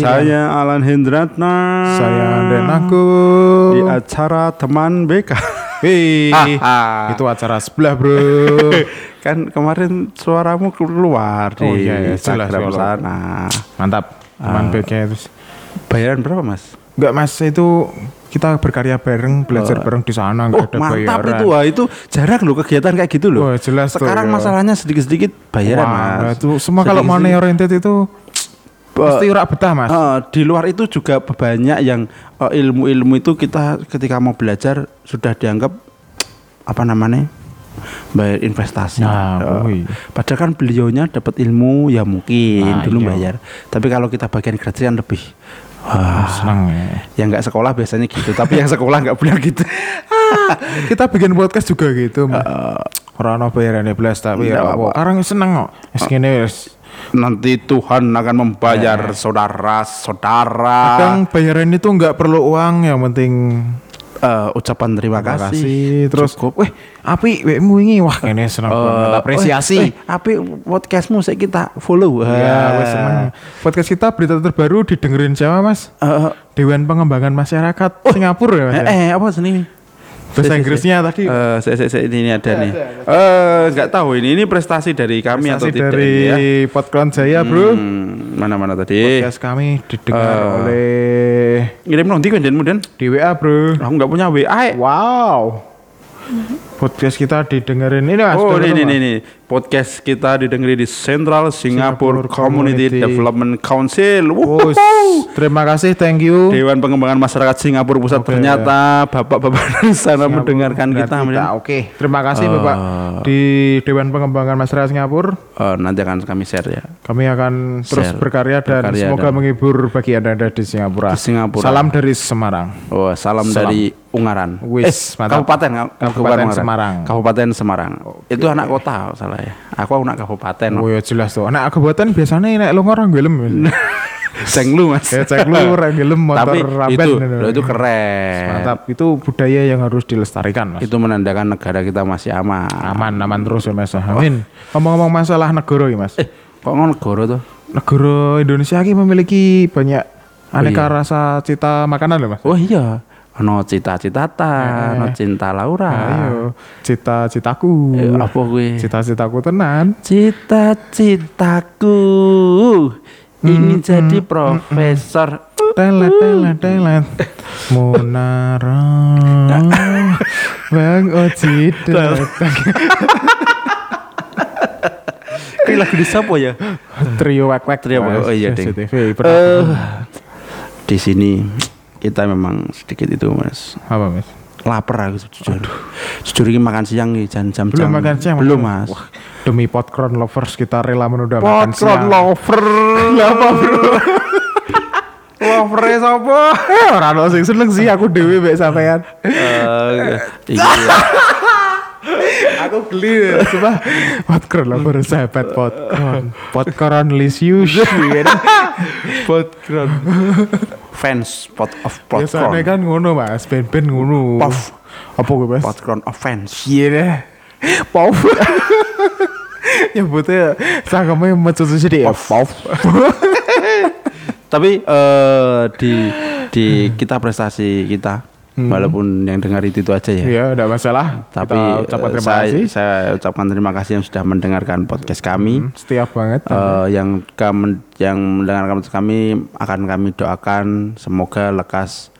saya Alan Hendratna. Saya Denaku. di acara teman BK. Wih, Ah, itu acara sebelah bro. kan kemarin suaramu keluar Oh, di iya, iya, Instagram jelas. sana. Mantap. Teman Ah. BK terus. Bayaran berapa mas? Enggak mas itu kita berkarya bareng belajar bareng di sana Oh nggak ada mantap bayaran. itu, wah itu jarang loh kegiatan kayak gitu loh. Wah, jelas tuh, Sekarang ya. masalahnya sedikit-sedikit bayaran Wah, mas. itu semua kalau Sedikit-sedikit. money oriented itu pasti rak betah mas. Eh, di luar itu juga banyak yang eh, ilmu-ilmu itu kita ketika mau belajar sudah dianggap apa namanya bayar investasi. Nah, woi. padahal kan beliaunya dapat ilmu ya mungkin Nah, dulu iya. bayar. Tapi kalau kita bagian gratis kan lebih wah. Senang ya. Yang nggak sekolah biasanya gitu, tapi yang sekolah nggak bilang gitu. kita bikin podcast juga gitu mas. Orang no bayaran belas tapi ya apa. Orang seneng kok. Es. Nanti Tuhan akan membayar saudara-saudara. Kadang bayaran itu nggak perlu uang, yang penting Eh, ucapan terima, terima kasih. kasih. Terus, Cukup. weh, api wekmu ini wah ini seneng banget. Apresiasi. Eh, eh, api podcastmu saya kita follow. Ya, Ah. wes seneng. Podcast kita berita terbaru didengerin siapa mas? Eh, Dewan Pengembangan Masyarakat Singapura ya mas? eh, ya? eh, apa sini? Bahasa Inggrisnya tadi. Eh, saya, saya, saya, ini ada nih. Eh, nggak tahu ini ini prestasi dari kami atau Prestasi tidak dari ya. Podcast Jaya bro. Hmm, mana-mana tadi. Podcast kami didengar Eh. oleh Ngirim nanti kan kemudian. di WA bro. Aku nggak punya WA. eh. Wow. Podcast kita didengerin ini mas. Oh ini ini ini podcast kita didengar di Central Singapore, Singapore Community, Community. Development Council. Terima kasih, thank you. Dewan Pengembangan Masyarakat Singapura Pusat Oke. ternyata bapak-bapak dari sana mendengarkan kita. Dengar Oke, terima kasih Eh. Bapak di Dewan Pengembangan Masyarakat Singapura. Eh, nanti akan kami share ya. Kami akan terus Share. berkarya dan Berkarya semoga dan- menghibur bagi Anda di Singapura. Di Singapura. Salam dari Semarang. Oh, salam, Salam. dari Ungaran. Wis, eh, mantap. Kabupaten, Kabupaten Ungaran. Semarang. Kabupaten Semarang. Itu anak kota salah ya. Aku anak kabupaten. Oh ya jelas tuh. Anak kabupaten biasanya nek lu orang gelem. Ceng lu Mas. ya cek lu orang gelem motor Tapi raben. itu, loh, itu keren. Mantap. Itu budaya yang harus dilestarikan, Mas. Itu menandakan negara kita masih aman. Aman, aman terus ya, Mas. Amin. Ngomong-ngomong masalah negara ya, Mas. Eh, kok ngono negara tuh? Negara Indonesia ini memiliki banyak aneka iya. rasa cita makanan loh, Mas. Oh iya. Ono cita-cita ta, Eh. ono cinta Laura. Ayo, cita-citaku. Eh, apa gue? Cita-citaku tenan. Cita-citaku ingin jadi profesor. Telet, telet, telet. Munara. Bang Oji. Ini lagu di siapa ya? Trio wak wak. Trio wak- oh iya, ding. CCTV. Eh, di sini kita memang sedikit itu mas Apa, Mas? lapar aku jujur. Jujur ini makan siang nih jam jam Belum jam- makan siang, belum mas. Wah, demi popcorn lovers kita rela menunda makan siang. lover. Apa bro? Lover sapa? Eh, orang sing seneng sih aku dewe mbek sampean. Eh, iya. aku geli coba popcorn lover sahabat popcorn. Popcorn Lisius. Potron. Fans pot of Biasanya popcorn. kan ngono Mas, ben-ben ngono. Puff. Apa gue Mas? Popcorn offense. Iya deh. Pop. Nyebutnya sanggupnya mencuci sedih ya. Pop. Tapi eh di di kita prestasi kita walaupun yang dengar itu itu aja ya. Iya, enggak masalah. Tapi Kita ucapkan eh, terima saya, kasih. saya ucapkan terima kasih yang sudah mendengarkan podcast kami. Hmm, Setiap banget. Eh, yang kamu yang mendengarkan podcast kami akan kami doakan semoga lekas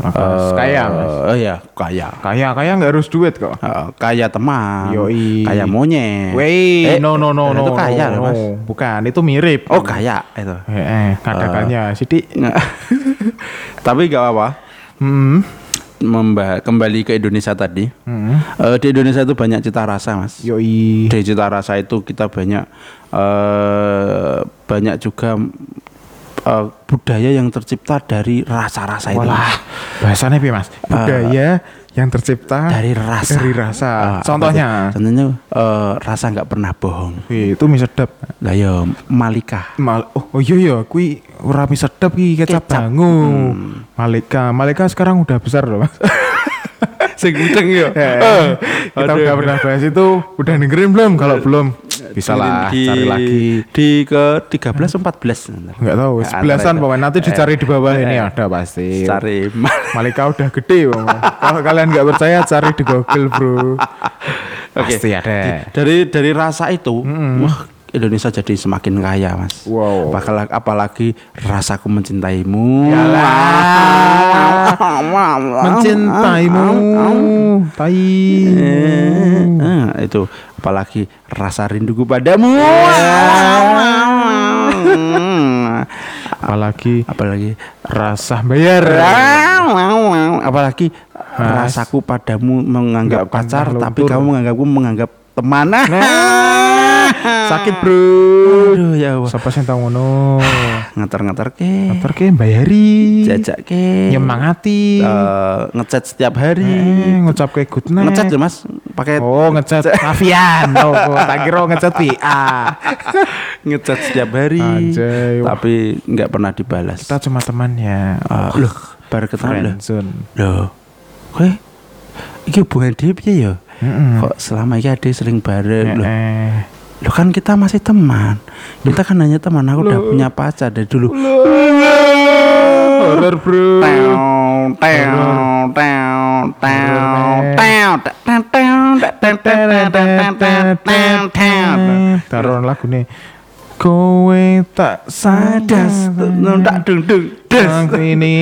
eh, kaya, Mas. Oh iya, kaya. Kaya kaya nggak harus duit kok. Eh, kaya teman. Yoi. Kaya monyet. Wey, Eh, no no no no. Itu kaya no, Mas. Bukan, itu mirip. Oh, kaya itu. Eh, eh katakannya Sidik. Tapi gak apa-apa. Hmm. Memba kembali ke Indonesia tadi. Hmm. Eh, di Indonesia itu banyak cita rasa, Mas. Yoi. Di cita rasa itu kita banyak eh banyak juga eh, budaya yang tercipta dari rasa-rasa itu. Walah, bahasanya Mas? Budaya yang tercipta Dari rasa. Dari rasa. Apa Contohnya, tuh? Contohnya eh, rasa nggak pernah bohong. Wih, itu mie sedap. Lah ya Malika. Mal oh, oh iya iya, kui ora mie sedap ki kecap Kecap. bangu. Malika, Malika sekarang udah besar loh Mas. sing yo. Eh, kita udah pernah bahas itu udah dengerin belum kalau belum bisa lah di, cari lagi. di ke 13 14 nggak tahu Ya, sebelasan antara pokoknya nanti dicari di bawah Eh, ini eh. ada pasti. cari Malika udah gede kalau kalian nggak percaya cari di Google bro. Oke. pasti ada. Dari dari rasa itu wah Indonesia jadi semakin kaya mas. Wow. apalagi, apalagi rasaku mencintaimu. Yalah. mencintaimu. Tai. Eh, itu apalagi rasa rinduku padamu. Apalagi apalagi rasa bayar. Apalagi rasaku padamu menganggap pacar tapi kamu menganggapku menganggap teman sakit bro. Aduh ya Allah. Siapa sih tahu ngono? Ngeter-ngeter ke. Motor ke bayari jajak ke. Nyemangati. Eh, ngechat setiap hari. Eh, ngucap ke good night. Ngechat ya mas. Pakai oh ngecat. Avian oh tak kira ngecat PA ngechat setiap hari. Anjay, wah. tapi nggak pernah dibalas. Kita cuma teman ya. Eh, loh baru ketemu loh. Loh iki hubungan dia piye ya? Mm-mm. kok selama ini ada sering bareng loh? Eh loh Loh kan kita masih teman. Kita kan hanya teman. Aku udah punya pacar dari dulu. Horor, Bro. taruh lagu nih kowe tak Sadas, sadar tak dung dung, des. Ini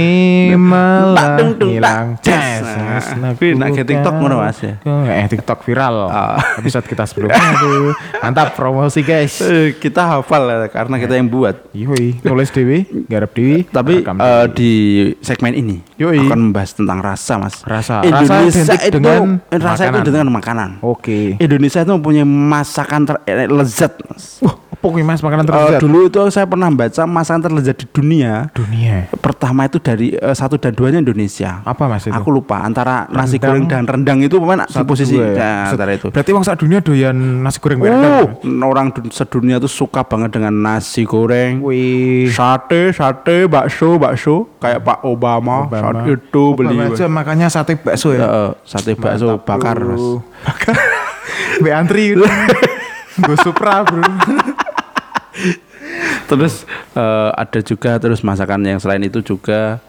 malah hilang des. yes, Nah, tapi nak ke TikTok ngono, Mas, ya? Eh TikTok viral Ah. Episode kita sebelumnya tuh Mantap promosi guys Eh, Kita hafal ya, karena kita yang buat. Yoi, nulis dewi, garap dewi, Tapi eh, di segmen ini Yoi. akan membahas tentang rasa, Mas. Rasa. Indonesia Rasa identik itu dengan rasa itu makanan. dengan makanan. Oke. Indonesia itu mempunyai masakan ter eh, lezat, Mas. Wah, apa kuwi Mas makanan Eh, terlezat? dulu itu saya pernah baca masakan terlezat di dunia. Dunia. Pertama itu dari eh, satu dan duanya Indonesia. Apa Mas itu? Aku lupa antara nasi Rendang. goreng dan rendang itu pemain di posisi dua ya? ya, antara itu. Berarti sak dunia doyan nasi goreng Oh, rendang. orang dun- sedunia tuh suka banget dengan nasi goreng, Wih. sate, sate, bakso, bakso, kayak Pak Obama, saat itu beli Obama aja makanya sate bakso Ya, ya. eh, sate bakso Mantap, bakar. Mas. Bakar. Be antri. Gue supra, Bro. Terus eh, ada juga terus masakan yang selain itu juga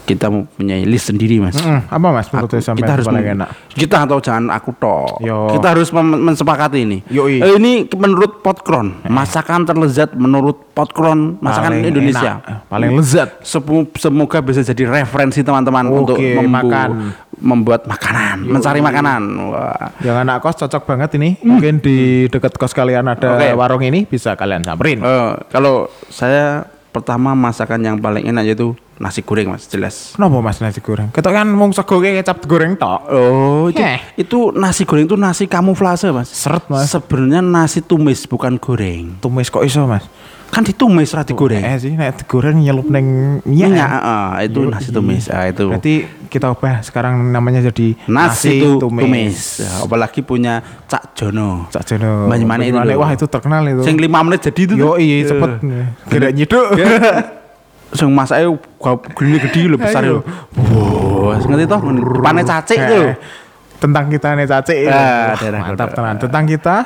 kita mempunyai list sendiri, Mas. Mm, apa Mas menurut Aku- sampai kita harus paling enak? kita atau jangan aku toh Yo. kita harus mensepakati ini Yoi. Eh, ini menurut Potkron masakan terlezat menurut Potkron masakan Paling Indonesia enak, paling lezat. Semu- semoga bisa jadi referensi teman-teman untuk Oke, membu- makan. membuat makanan mencari makanan Wah. Yang anak kos cocok banget ini. Mungkin di dekat kos kalian ada Oke. warung ini bisa kalian samperin. Eh, kalau saya pertama masakan yang paling enak yaitu nasi goreng mas jelas Kenapa Mas nasi goreng? Ketok kan mung sego ke kecap goreng tok. Oh, itu, Heh. itu nasi goreng itu nasi kamuflase, Mas. Seret, Mas. Sebenarnya nasi tumis bukan goreng. Tumis kok iso Mas? Kan ditumis ra digoreng. Eh sih, nek digoreng nyelup neng minyak. Minyak, ah, itu nasi tumis. Ah, itu. Berarti kita ubah sekarang namanya jadi nasi, itu tumis. Ya, apalagi punya Cak Jono. Cak Jono. Banyumanik itu Banyumanik, loh. Wah itu terkenal itu. Sing 5 menit jadi itu. Yo iya cepet. Kira nyiduk. Sing masake gede-gede lho besar lho. Wow, ngerti toh pane cacik itu lho. Eh, Tentang kita nih cacik. Ah, Wah, mantap tenan. Tentang kita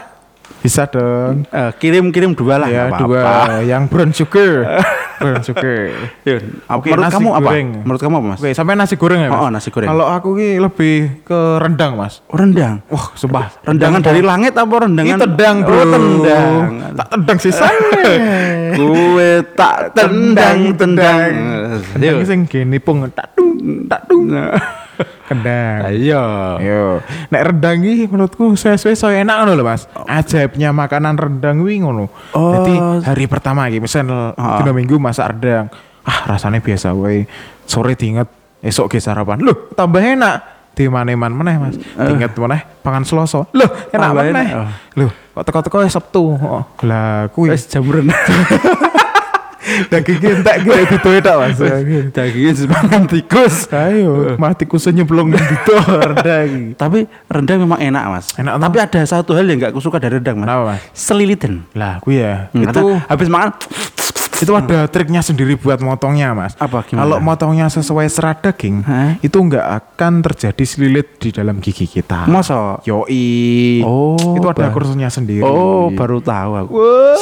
bisa dong. Eh, kirim-kirim dua lah ya dua yang brown sugar. brown sugar. Yun, Oke, menurut nasi kamu apa? goreng. Menurut kamu apa, Mas? Oke, sampai nasi goreng ya, Mas? Oh, oh, nasi goreng. Kalau aku ki lebih ke rendang, Mas. Rendang. Wah, sumpah. Rendangan dari langit apa rendangan? Ini tendang, Bro. Oh, tendang. Tak tendang sisa. Kue tak tendang tendang. Tendang sing gini pung tak dung, tak dung. Kendang. Ayo. Yo, nek rendang iki menurutku sesuai so enak ngono lho Mas. Ajaibnya makanan rendang kuwi ngono. Oh. Jadi hari pertama iki misal Ah. dina minggu masak rendang. Ah, rasanya biasa wae. Sore diinget esok ge sarapan. Loh, tambah enak. Di maneman meneh Mas. Diinget meneh pangan Selasa. Loh, enak meneh. oh. Loh, kok teko-teko Sabtu. Oh, lah kuwi Wes jam renang. daging entek ge ditoe tok Mas. Dagingnya semangat tikus. Ayo, mati kusenya nyemplung di rendang. Tapi rendang memang enak mas. Enak, Tapi ada satu hal yang gak aku suka dari rendang mas. Kenapa, Mas? Selilitan. Lah, kuwi ya. Hmm, itu habis makan Itu ada triknya sendiri buat motongnya, Mas. Apa, gimana? Kalau motongnya sesuai serat daging, Hah? itu nggak akan terjadi selilit di dalam gigi kita. Masa? Yoi. Oh, itu ada kursusnya sendiri. Oh, baru tahu aku.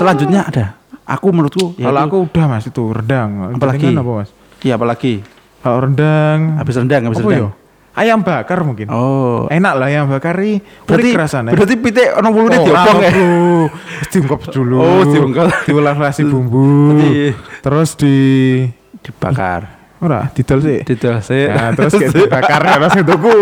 Selanjutnya ada. Aku menurutku Kalau yaitu- aku udah Mas itu rendang. Apalagi? Jenengan apa, Mas? Iya, apalagi? Kalau rendang Habis rendang, habis apa rendang. yo? Ayam bakar mungkin. Oh. Enak lah ayam bakar ini. Berarti Berarti rasanya. berarti pitik ono wulune Oh, diobong ora, ya. Terus diungkep dulu. Oh, diungkep. Diolah-olasi bumbu. Iya. Terus di Dibakar. ora didol sih. Didol sih. Ya, terus kayak dibakar sing tuku.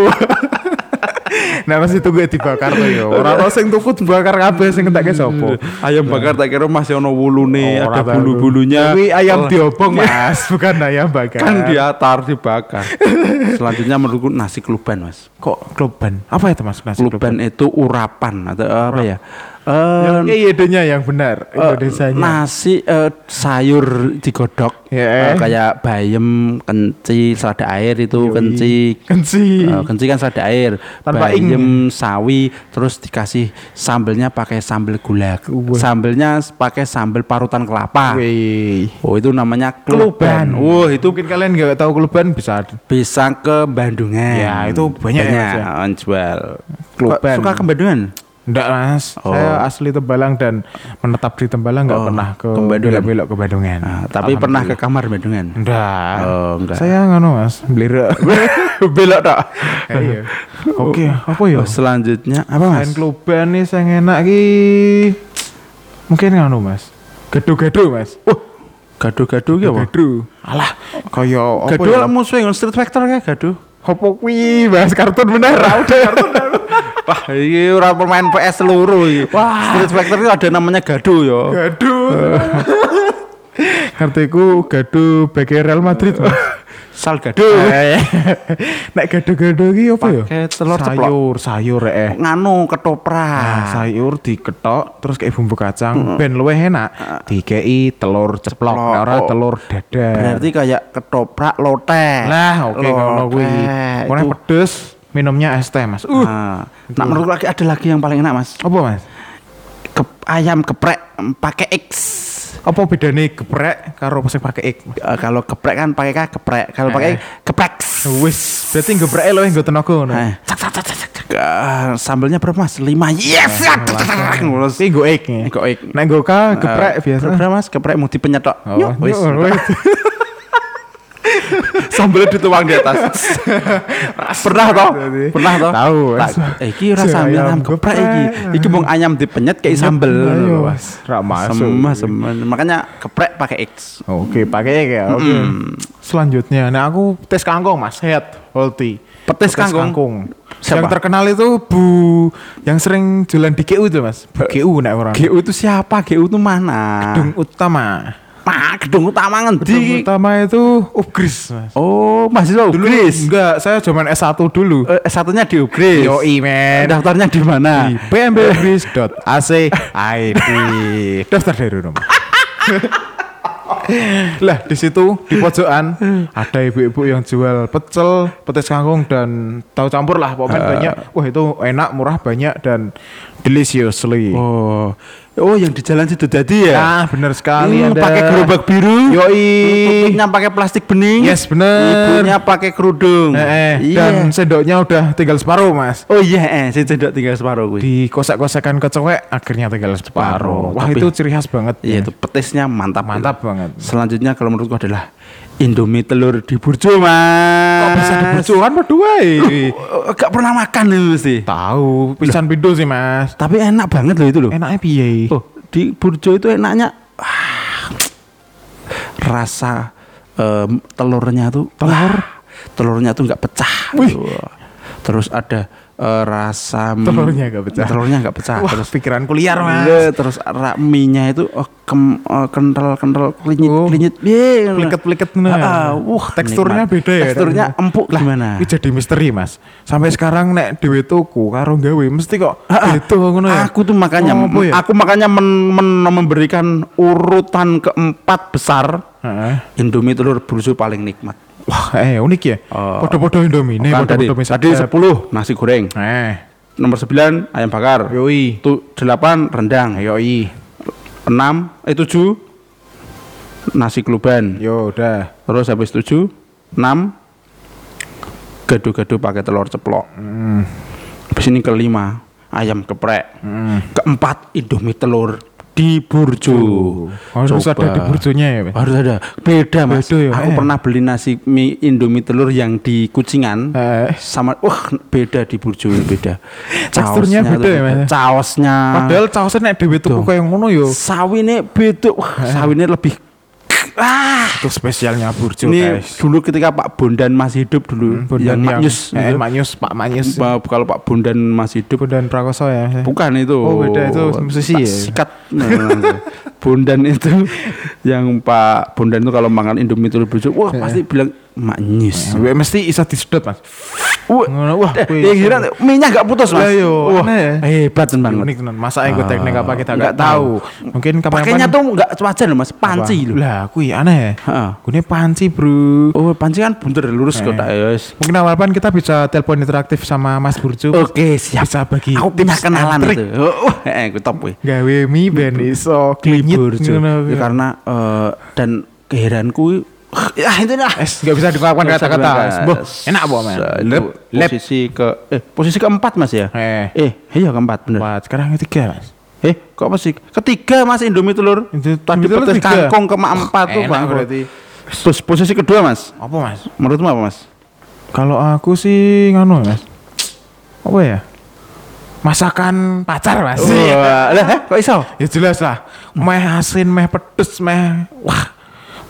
Nah, masih tuku dibakar tuh yo. Ora ono sing tuku dibakar kabeh sing entek sapa. Ayam bakar tak kira masih ono wulune, Ora ada bulu-bulunya. Tapi ayam Oh, diobong, Mas, bukan ayam bakar. kan diatar dibakar. Selanjutnya menurutku nasi keluban, Mas. kok kloban? Apa itu Mas nasi Keluban itu urapan atau apa ya? Eh, Yang idenya yang benar eh, Indonesianya. nasi eh, sayur digodok Ya. Eh, kayak bayam, kenci, selada air itu Yoi. kenci. Kenci. Eh, kenci kan selada air, Tanpa bayam, sawi, terus dikasih sambelnya pakai sambel gula. Sambelnya pakai sambel parutan kelapa. Wih. Oh itu namanya Keluban. Wah itu Mungkin kalian nggak tahu keluban bisa bisa ke Bandungan. Ya, itu banyak ya, Mas, ya? yang jual. Keluban. Kok Suka ke Bandungan? Enggak mas, Oh. saya asli Tembalang dan menetap di Tembalang nggak Oh, pernah ke, Bandungan. belok-belok ke Bandungan. Nah, tapi pernah ke kamar Bandungan. Enggak. Oh, enggak. Saya ngono mas, beli Belok tak? Iya. Oke, apa ya? Oh, selanjutnya apa mas? Selain keluban nih saya enak ki mungkin ngono mas. Gado-gado mas. Oh, gado-gado ki apa? Gado. Alah, kaya apa Gado ya? lah musuh yang Street Fighter kayak gado. Apa kuwi mas kartun bener? Udah kartun. Wah, ini orang pemain PS seluruh ini. Wah. Street Fighter itu ada namanya gado ya. Gado. Kartiku gado bagi Real Madrid. Sal gado. Nek gado-gado ki apa ya? Pakai telur ceplok. sayur, sayur eh. Nganu Nah, ketoprak. sayur diketok terus kayak bumbu kacang ben luwih enak. Dikei telur ceplok, Ceplok. ora Oh. telur dadar. Berarti kayak ketoprak lotek. Lah, oke ngono kuwi. Ngono pedes, minumnya es teh, Mas. Uh, Nah, nah menurut lagi ada lagi yang paling enak mas. apa, Mas? Ke- ayam geprek mm, pakai X. Apa bedanya geprek karo sing pakai ik? Eh, kalau geprek kan pakai K geprek. Kalau pakai Eh. geprek. Wis, berarti geprek lo yang gue tenaga ngono. Eh, cak, cak, cak, cak, cak. Eh, sambelnya berapa mas? Lima. Yes. Tapi gue nih. Nggo ik. Nek gue ka geprek biasa. Berapa mas? Geprek mau dipenyet tok. Oh, Yuk, wis. Sambelnya dituang di atas. Pernah toh? Pernah toh? Tahu, eh, iki sambel ayam geprek iki. Iki mau ayam dipenyet kayak sambel. Ayo, Wah. Mas. Ra masuk. Semes. Makanya geprek pakai X. Oke, pakai ya. Oke. Selanjutnya, nah aku tes kangkung Mas, head healthy. Petis kangkung? Siapa? Yang terkenal itu Bu yang sering jualan di GU itu Mas. Bu GU nek orang. GU itu siapa? GU itu mana? Gedung utama. Nah, gedung utama Gedung ngendi? utama itu Ugris Mas. Oh, mahasiswa Dulu Ugris. enggak, saya cuman S1 dulu. Eh, S1-nya di Ugris. Yoi men. Daftarnya di mana? Di pmbugris.ac.id. Daftar dari rumah. lah di situ di pojokan ada ibu-ibu yang jual pecel, petis kangkung dan tahu campur lah pokoknya banyak. Wah itu enak, murah banyak dan deliciously. Oh. Oh, yang di jalan situ jadi ya? Ah benar sekali Hmm, pakai gerobak biru. Yoi. Tutupnya pakai plastik bening. Yes, bener. Ibunya pakai kerudung. Eh, eh, Iya. Dan sendoknya udah tinggal separuh mas. Oh iya, eh, cedok tinggal separuh gue. Di kosak-kosakan kecewek akhirnya tinggal separuh. Wah Tapi- itu ciri khas banget. Iya, itu petisnya mantap. Mantap banget. Selanjutnya kalau menurutku adalah Indomie telur di burjo, Mas. Kok bisa dibucuan berdua Oh, Gak pernah makan itu mesti. Tahu, pisan pindo sih mas. Tapi enak banget loh itu loh. Enaknya piye? Oh, di burjo itu enaknya ah, rasa em, telurnya tuh telur telurnya tuh nggak pecah Wih. gitu. terus ada eh, rasa Telurnya nggak pecah. telurnya nggak pecah Wah, terus pikiranku liar mas. Iya, terus ra- mie-nya itu oh, kem, oh, kental kental klinyit Oh, klinyit Iya, Pliket-pliket bener. Ah, ah, wah, teksturnya nikmat. beda ya. Teksturnya empuk lah, gimana? Ini jadi misteri mas. Sampai sekarang nek dewe tuku karo gawe mesti kok gitu ngono ya. Aku tuh makanya Oh, ya? aku makanya men- men- memberikan urutan keempat besar Heeh. Indomie telur burjo paling nikmat. Wah, eh unik ya. Oh. Podo-podo Indomie, nih podo-podo mie tadi sedap. 10 nasi goreng, Eh, nomor 9 ayam bakar, yoi. tu 8 rendang, Yoi. 6 eh 7 nasi kluban. Yo udah. Terus habis tujuh, enam gado-gado pakai telur ceplok. Hmm. Habis ini kelima, ayam geprek. Hmm. Keempat, indomie telur di burjo. Harus Coba. ada di burjonya ya, Mas? Harus ada. Beda mas. Beda ya, Aku eh. pernah beli nasi mie indomie telur yang di kucingan. Eh. Sama, wah beda di burjo beda. Teksturnya beda ya, Mas? Caosnya. Padahal caosnya nek dhewe tuku kayak ngono yo. sawine beda. Wah, Eh. sawine lebih. Ah, Itu spesialnya burjo, ini guys. dulu ketika Pak Bondan masih hidup dulu, Hmm, Bondan yang Maknyus, eh, gitu. Maknyus, Pak Maknyus. Kalau Pak Bondan masih hidup, Bondan Prakoso ya. Mas? bukan itu. Oh, beda, itu musisi ya? Sikat. Nah, langsung. Bondan itu yang Pak Bondan itu kalau makan Indomie telur burjo, wah pasti bilang Maknyus. Ya, mesti bisa disedot, Mas. Wah, wah, eh, yang kira minyak gak putus mas. Lah, yo, Wah, ya. hebat teman. Unik tenan. Masa ikut teknik apa kita nggak tahu. Mungkin Pakainya kapan-kapan tuh nggak wajar loh mas, panci loh. Lah, kui aneh. Gue panci, Bro. Oh panci kan bunter lurus Eh. kok tak ya wis. Mungkin awal pan kita bisa telepon interaktif sama Mas Burcu. Oke siap. Bisa bagi Aku punya kenalan itu. Oh, oh, eh, aku top weh. Gawe mie ben iso klinyit Burjo. ngono. Ya, karena eh, dan keheranku ya itu. Es nggak bisa bisa kata-kata. enak apa men? Lep, lep. Posisi ke eh posisi keempat mas ya. Eh, Eh iya keempat bener. empat. Sekarang ketiga mas. Eh kok masih ketiga mas Indomie telur. Tadi telur petis kangkung ke empat tuh bang. berarti. Terus posisi kedua mas. Apa mas? Menurutmu apa mas? Kalau aku sih nganu mas. Apa ya? Masakan pacar mas. Wah, lah eh, kok iso? Ya jelas lah. Meh asin, meh pedes, meh wah,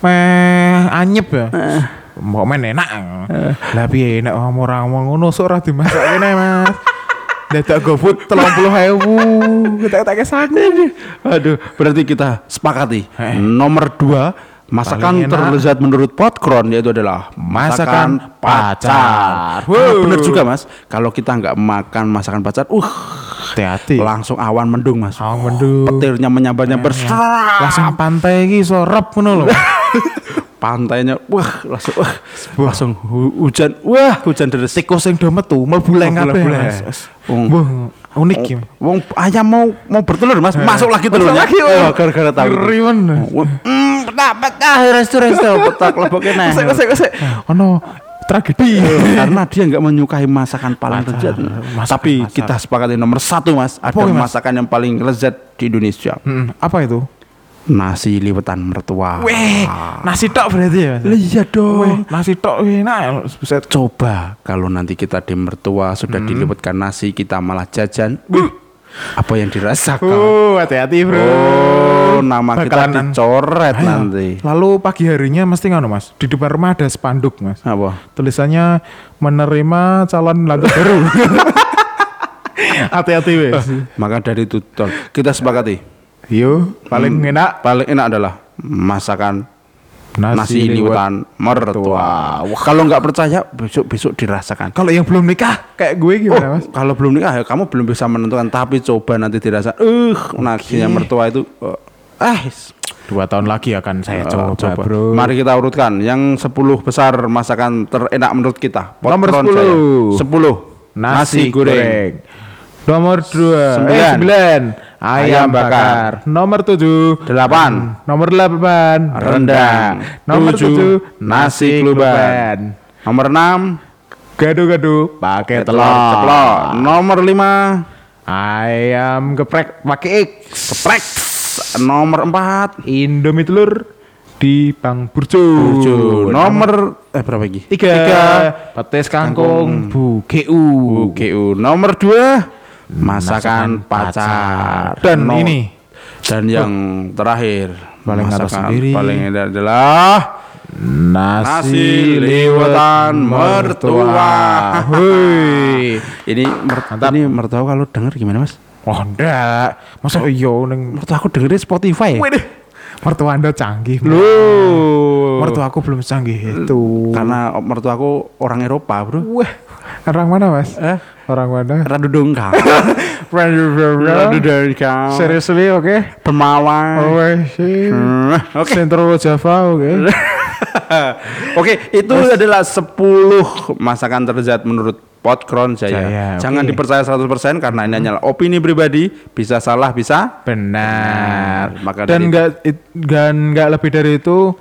meh anyep ya. Mau main enak. Lah piye enak wong ora ngono sok ora dimasak kene Mas. Dadak GoFood 30.000. Kita tak sanggup. Aduh, berarti kita sepakati. Eh. Nomor dua, masakan Paling enak. terlezat menurut Potkron yaitu adalah masakan, Masakan pacar. pacar. Wah, Wow. bener juga mas. Kalau kita nggak makan masakan pacar, uh, Hati-hati. langsung awan mendung mas. Awan mendung. Petirnya menyambar-nyambar. Langsung pantai iki iso rep ngono lho. Pantainya, wah, langsung, wah, langsung hu- hujan, wah, hujan deras. Tikus sing do metu mlebu leng Mlebu kabeh. leng. Mas. Wong- Wah, unik iki. Wong ayam mau mau bertelur mas, masuk lagi telurnya. lagi, oh, oh. gara-gara tahu. Ngeri men. Hmm, petak petak resto resto petak leboknya nah. Kosek kosek kosek. Ono tragedi. karena dia nggak menyukai masakan paling lezat. Masakan Tapi pacar. kita sepakati nomor satu mas, ada Apa, Mas? masakan yang paling lezat di Indonesia. Hmm, apa itu? Nasi liwetan mertua. Weh, nasi tok berarti ya? Iya Weh, dong. nasi tok weh, enak. Buset. Coba kalau nanti kita di mertua sudah Hmm. diliwetkan nasi, kita malah jajan. apa yang dirasakan? Oh, hati-hati, Bro. Oh, nama kita Bakalan- dicoret Ayo. nanti. Lalu pagi harinya mesti ngono, Mas. Di depan rumah ada spanduk, Mas. Apa? Tulisannya menerima calon lantai baru. Hati-hati, wes. Maka dari itu kita sepakati Yo, paling enak paling enak adalah masakan nasi, liwet. liwetan mertua. Kalau nggak percaya besok besok dirasakan. Kalau yang belum nikah kayak gue gimana, Mas? Kalau belum nikah ya kamu belum bisa menentukan tapi coba nanti dirasa. Eh, nasinya mertua itu eh ah, Dua tahun lagi akan saya coba, coba, bro. Mari kita urutkan yang 10 besar masakan terenak menurut kita. Nomor Potron 10. saya. 10 nasi, goreng. Nomor dua, Sembilan. eh sembilan, ayam bakar. Nomor tujuh, Delapan. Nomor delapan, Rendang. Nomor Tujuh, nasi kluban. Nomor 6 Gado-gado pakai telur ceplok. Nomor 5 Ayam geprek pakai X. geprek. Nomor 4 Indomie telur di Bang Burjo. Burjo. Nomor eh berapa lagi? tiga, Tiga. petis kangkung, bu GU. UGU. Nomor 2 masakan pacar. Dan No- ini dan yang terakhir Paling masakan sendiri. paling enak adalah nasi, nasi liwetan mertua. Hui. ini mer- Mantap. ini mertua kalau denger gimana mas? Oh enggak, masa iya neng Mertua aku dengerin Spotify. ya? Wih, mertua anda canggih. Loh. Mertua aku belum canggih itu. Karena mertua aku orang Eropa, Bro. Wah, orang mana mas? Eh, Orang mana? Radu Dongkang. Radu Dongkang. Seriously, oke? Pemawan. Oh, sih. Hmm, Oke. Sentro Java, oke? Oke, itu adalah 10 masakan terlezat menurut Podkron Jaya. Jaya, Jangan oke. dipercaya 100% karena ini hanyalah opini pribadi, bisa salah, bisa Benar. Maka dan dari- nggak it- dan nggak lebih dari itu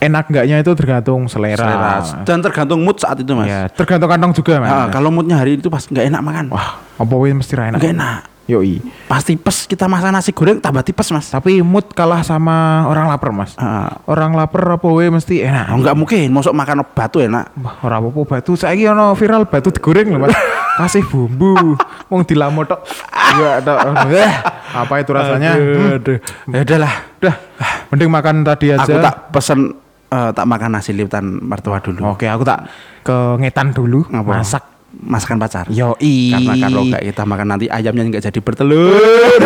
enak enggaknya itu tergantung selera. selera. Dan tergantung mood saat itu, Mas. Ya, tergantung kantong juga, Mas. Ah, kalau moodnya hari itu pas nggak enak makan. Wah, apa wih mesti enak. nggak enak. Yoi. Pasti tipes kita masak nasi goreng tambah tipes, Mas. Tapi mood kalah sama orang lapar, Mas. Ah. Orang lapar apa wih mesti enak. Oh, nggak mungkin, masuk makan batu enak. Wah, ora apa-apa batu. Saiki ono viral batu digoreng lho, Mas. Kasih bumbu. Wong dilamuk tok. Iya, tok. Eh, apa itu rasanya? Hmm. Aduh. Ya udahlah. Udah, mending makan tadi aja. Aku tak pesen eh, tak makan nasi liwtan mertua dulu. Oke, aku tak ke ngetan dulu Apa? masak. Masakan pacar. Yoi. Karena kalau nggak kita makan nanti ayamnya nggak jadi bertelur.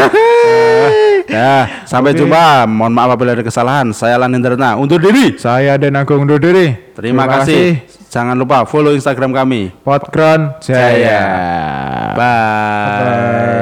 ya, sampai Oke. jumpa. Mohon maaf apabila ada kesalahan. Saya Lanin Terna undur diri. Saya Den Agung undur diri. Terima, kasih. Jangan lupa follow Instagram kami. Podkron Jaya. Bye. Bye.